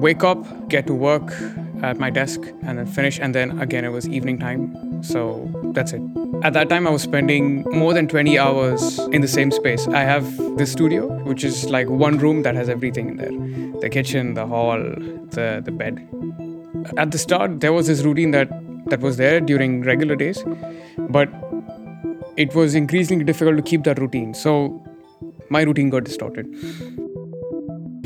wake up, get to work at my desk, and then finish. And then again, it was evening time. So that's it. At that time, I was spending more than 20 hours in the same space. I have this studio, which is like one room that has everything in there the kitchen, the hall, the, the bed. At the start, there was this routine that, that was there during regular days, but it was increasingly difficult to keep that routine. So my routine got distorted.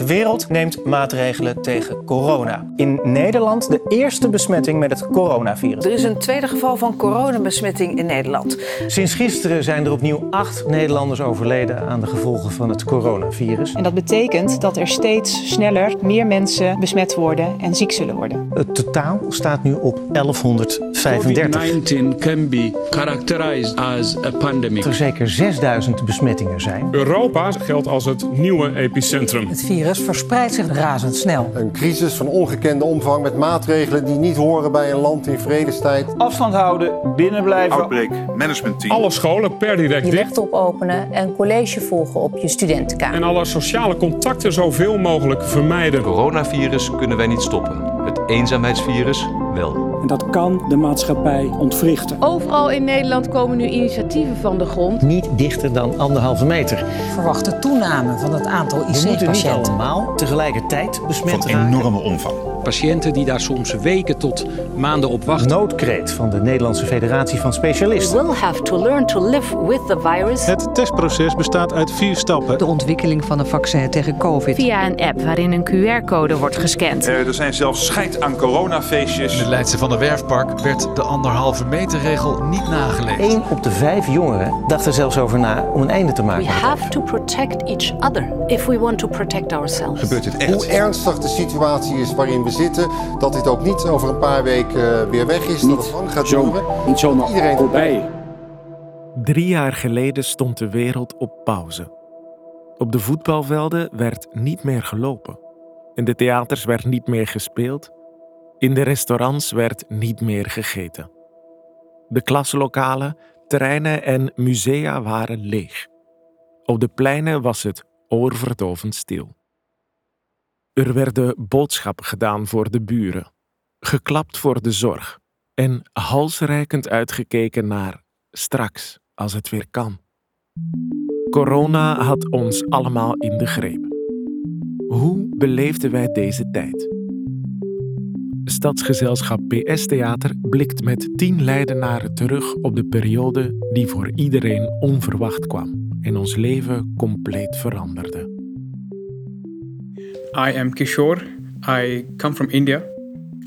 De wereld neemt maatregelen tegen corona. In Nederland de eerste besmetting met het coronavirus. Er is een tweede geval van coronabesmetting in Nederland. Sinds gisteren zijn er opnieuw acht Nederlanders overleden aan de gevolgen van het coronavirus. En dat betekent dat er steeds sneller meer mensen besmet worden en ziek zullen worden. Het totaal staat nu op 1135. COVID-19 can be characterized as a pandemic. Er zeker 6000 besmettingen zijn. Europa geldt als het nieuwe epicentrum. Het virus verspreidt zich razendsnel. Een crisis van ongekende omvang met maatregelen die niet horen bij een land in vredestijd. Afstand houden, binnenblijven. Outbreak management team. Alle scholen per direct Je dicht. laptop openen en college volgen op je studentenkamer. En alle sociale contacten zoveel mogelijk vermijden. Coronavirus kunnen wij niet stoppen. Het eenzaamheidsvirus wel. En dat kan de maatschappij ontwrichten. Overal in Nederland komen nu initiatieven van de grond. Niet dichter dan anderhalve meter. Verwachte toename van het aantal We moeten niet IC-patiënten. allemaal tegelijkertijd besmet Van raken. enorme omvang. Patiënten die daar soms weken tot maanden op wachten. Noodkreet van de Nederlandse Federatie van Specialisten. will have to learn to live with the virus. Het testproces bestaat uit vier stappen. De ontwikkeling van een vaccin tegen COVID. Via een app waarin een QR-code wordt gescand. Uh, er zijn zelfs scheid aan coronafeestjes. In het Leidse van der Werfpark werd de anderhalve meter regel niet nageleefd. Eén op de vijf jongeren dacht er zelfs over na om een einde te maken. We have to protect each other if we want to protect ourselves. Gebeurt dit echt? Hoe ernstig de situatie is waarin we zitten, dat dit ook niet over een paar weken weer weg is, dat het lang gaat duren. Niet zomaar Iedereen voorbij. Drie jaar geleden stond de wereld op pauze. Op de voetbalvelden werd niet meer gelopen. In de theaters werd niet meer gespeeld. In de restaurants werd niet meer gegeten. De klaslokalen, terreinen en musea waren leeg. Op de pleinen was het oorverdovend stil. Er werden boodschappen gedaan voor de buren, geklapt voor de zorg en halsreikend uitgekeken naar straks als het weer kan. Corona had ons allemaal in de greep. Hoe beleefden wij deze tijd? Stadsgezelschap PS Theater blikt met tien Leidenaren terug op de periode die voor iedereen onverwacht kwam en ons leven compleet veranderde. I am Kishor. I come from India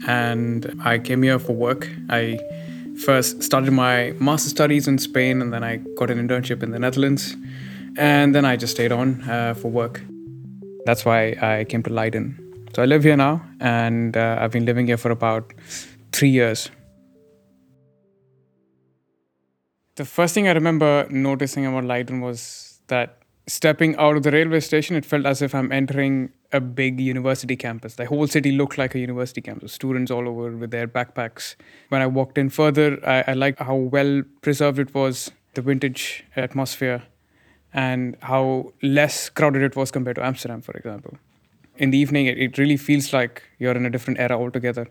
and I came here for work. I first started my master studies in Spain and then I got an internship in the Netherlands. And then I just stayed on uh, for work. That's why I came to Leiden. So I live here now and uh, I've been living here for about three years. The first thing I remember noticing about Leiden was that stepping out of the railway station, it felt as if I'm entering a big university campus. The whole city looked like a university campus, students all over with their backpacks. When I walked in further, I, I liked how well preserved it was, the vintage atmosphere, and how less crowded it was compared to Amsterdam, for example. In the evening, it, it really feels like you're in a different era altogether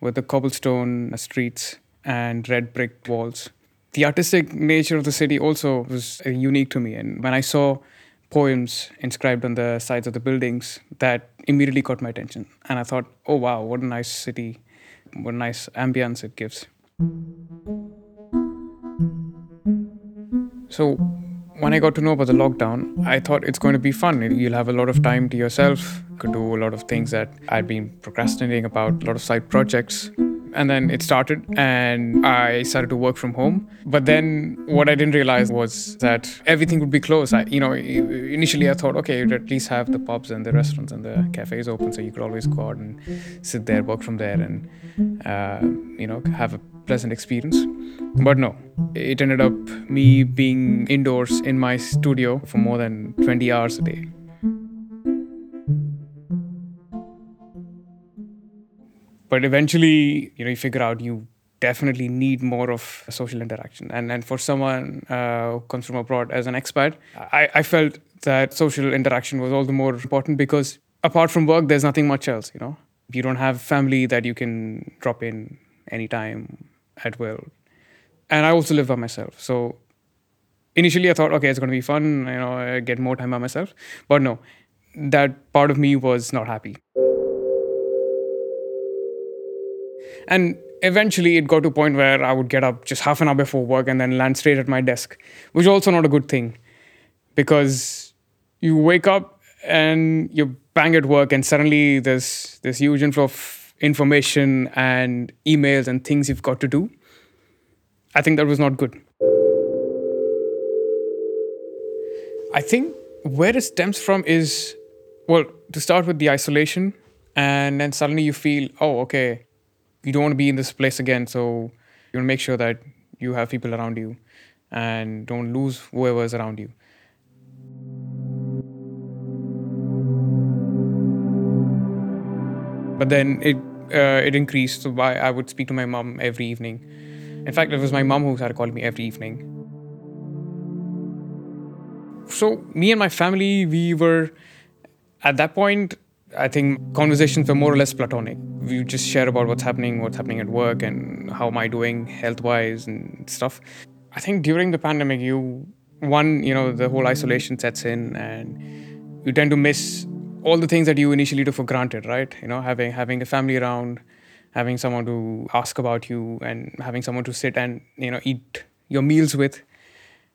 with the cobblestone streets and red brick walls. The artistic nature of the city also was unique to me. And when I saw poems inscribed on the sides of the buildings, that immediately caught my attention. And I thought, oh wow, what a nice city, what a nice ambience it gives. So when I got to know about the lockdown, I thought it's going to be fun. You'll have a lot of time to yourself, could do a lot of things that I'd been procrastinating about, a lot of side projects. And then it started, and I started to work from home. But then what I didn't realize was that everything would be closed. I, you know, initially I thought, okay, you'd at least have the pubs and the restaurants and the cafes open, so you could always go out and sit there, work from there, and uh, you know, have a pleasant experience. But no, it ended up me being indoors in my studio for more than 20 hours a day. But eventually, you know, you figure out you definitely need more of social interaction. And and for someone uh, who comes from abroad as an expat, I, I felt that social interaction was all the more important because apart from work, there's nothing much else, you know. You don't have family that you can drop in anytime at will. And I also live by myself. So initially I thought, okay, it's going to be fun, you know, I get more time by myself. But no, that part of me was not happy. And eventually it got to a point where I would get up just half an hour before work and then land straight at my desk, which is also not a good thing because you wake up and you're bang at work and suddenly there's this huge inflow of information and emails and things you've got to do. I think that was not good. I think where it stems from is, well, to start with the isolation, and then suddenly you feel, oh, okay, you don't want to be in this place again. So you want to make sure that you have people around you and don't lose whoever's around you. But then it uh, it increased. So I, I would speak to my mom every evening. In fact, it was my mom who started calling me every evening. So me and my family, we were at that point. I think conversations were more or less platonic. We just share about what's happening, what's happening at work, and how am I doing health-wise and stuff. I think during the pandemic, you one, you know, the whole isolation sets in, and you tend to miss all the things that you initially took for granted, right? You know, having having a family around, having someone to ask about you, and having someone to sit and you know eat your meals with.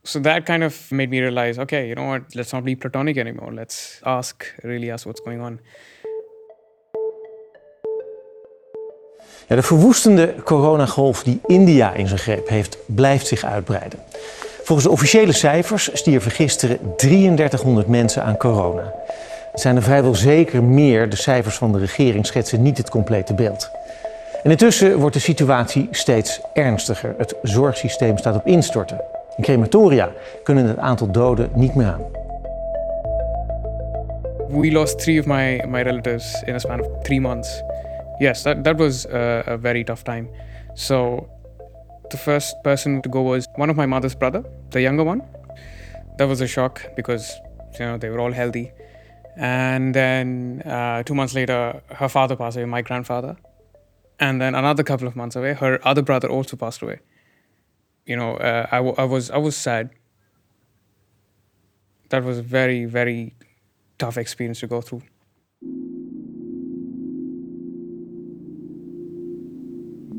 So that kind of made me realize, okay, you know what? Let's not be platonic anymore. Let's ask, really ask what's going on. Ja, de verwoestende coronagolf die India in zijn greep heeft, blijft zich uitbreiden. Volgens de officiële cijfers stierven gisteren 3300 mensen aan corona. Het zijn er vrijwel zeker meer. De cijfers van de regering schetsen niet het complete beeld. En intussen wordt de situatie steeds ernstiger. Het zorgsysteem staat op instorten. In crematoria kunnen het aantal doden niet meer aan. We lost three of my, my relatives in a span of three months. Yes, that, that was a, a very tough time. So the first person to go was one of my mother's brother, the younger one. That was a shock because you know they were all healthy. And then uh, two months later, her father passed away, my grandfather. And then another couple of months away, her other brother also passed away. You know, uh, I, w- I was I was sad. That was a very very tough experience to go through.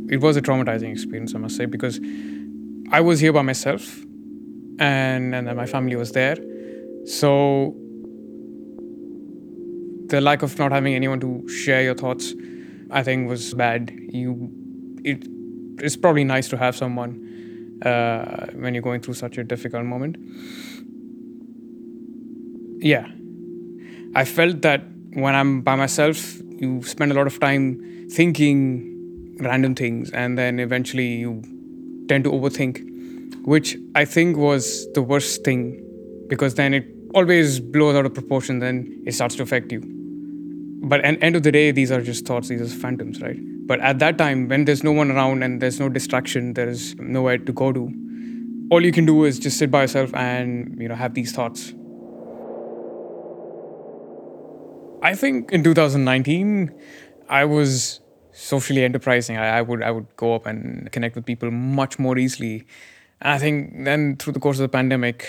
It was a traumatizing experience, I must say, because I was here by myself, and and my family was there. So the lack of not having anyone to share your thoughts, I think, was bad. You, it, it's probably nice to have someone uh, when you're going through such a difficult moment. Yeah, I felt that when I'm by myself, you spend a lot of time thinking random things, and then eventually you tend to overthink, which I think was the worst thing because then it always blows out of proportion. Then it starts to affect you but at the end of the day these are just thoughts these are phantoms right but at that time when there's no one around and there's no distraction there's nowhere to go to all you can do is just sit by yourself and you know have these thoughts. I think in 2019 i was socially enterprising. I, I would i would go up and connect with people much more easily. And i think then through the course of the pandemic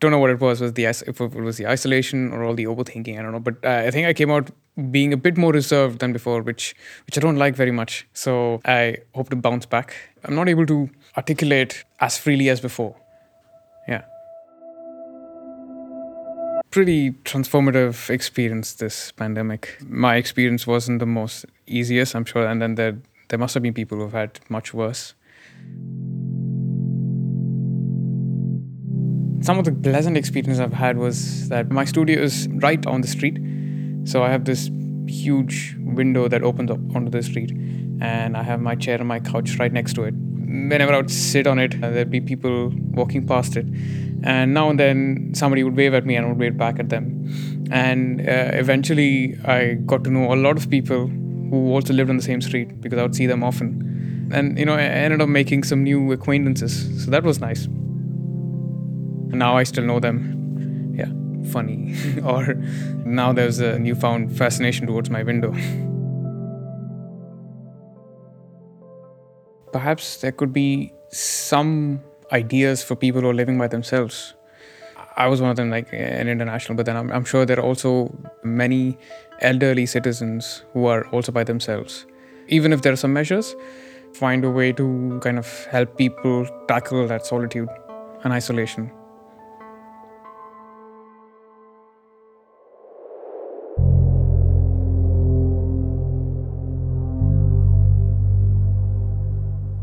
don't know what it was was the if it was the isolation or all the overthinking i don't know. But uh, i think i came out being a bit more reserved than before which which i don't like very much. So i hope to bounce back. I'm not able to articulate as freely as before. Yeah. Pretty transformative experience this pandemic. My experience wasn't the most easiest i'm sure and then there there must have been people who've had much worse. Some of the pleasant experience I've had was that my studio is right on the street. So I have this huge window that opens up onto the street, and I have my chair and my couch right next to it. Whenever I would sit on it, there'd be people walking past it, and now and then somebody would wave at me and I would wave back at them. And uh, eventually, I got to know a lot of people who also lived on the same street because I would see them often. And you know, I ended up making some new acquaintances, so that was nice And now I still know them funny, or now there's a newfound fascination towards my window. Perhaps there could be some ideas for people who are living by themselves. I was one of them, like an international, but then I'm, I'm sure there are also many elderly citizens who are also by themselves. Even if there are some measures, find a way to kind of help people tackle that solitude and isolation.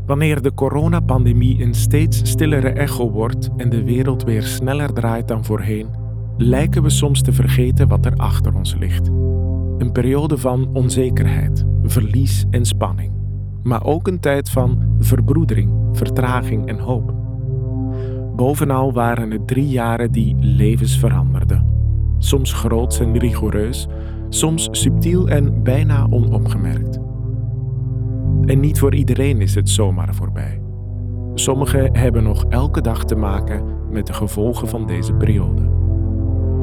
Wanneer de coronapandemie een steeds stillere echo wordt en de wereld weer sneller draait dan voorheen, lijken we soms te vergeten wat er achter ons ligt. Een periode van onzekerheid, verlies en spanning, maar ook een tijd van verbroedering, vertraging en hoop. Bovenal waren het drie jaren die levens veranderden. Soms groots en rigoureus, soms subtiel en bijna onopgemerkt. En niet voor iedereen is het zomaar voorbij. Sommigen hebben nog elke dag te maken met de gevolgen van deze periode.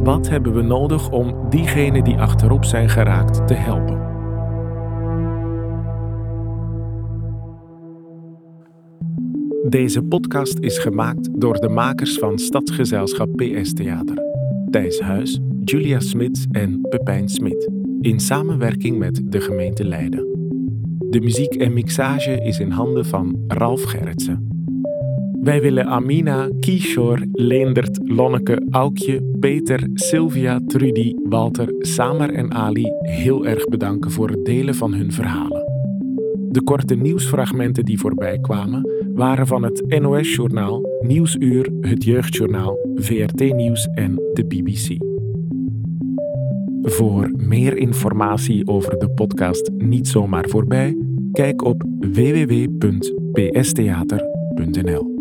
Wat hebben we nodig om diegenen die achterop zijn geraakt te helpen? Deze podcast is gemaakt door de makers van Stadsgezelschap PS Theater. Thijs Huis, Julia Smits en Pepijn Smit. In samenwerking met de gemeente Leiden. De muziek en mixage is in handen van Ralf Gerritsen. Wij willen Amina, Kishore, Leendert, Lonneke, Aukje, Peter, Sylvia, Trudy, Walter, Samer en Ali heel erg bedanken voor het delen van hun verhalen. De korte nieuwsfragmenten die voorbij kwamen waren van het NOS-journaal, Nieuwsuur, het Jeugdjournaal, VRT Nieuws en de BBC. Voor meer informatie over de podcast Niet zomaar voorbij, kijk op www.pstheater.nl.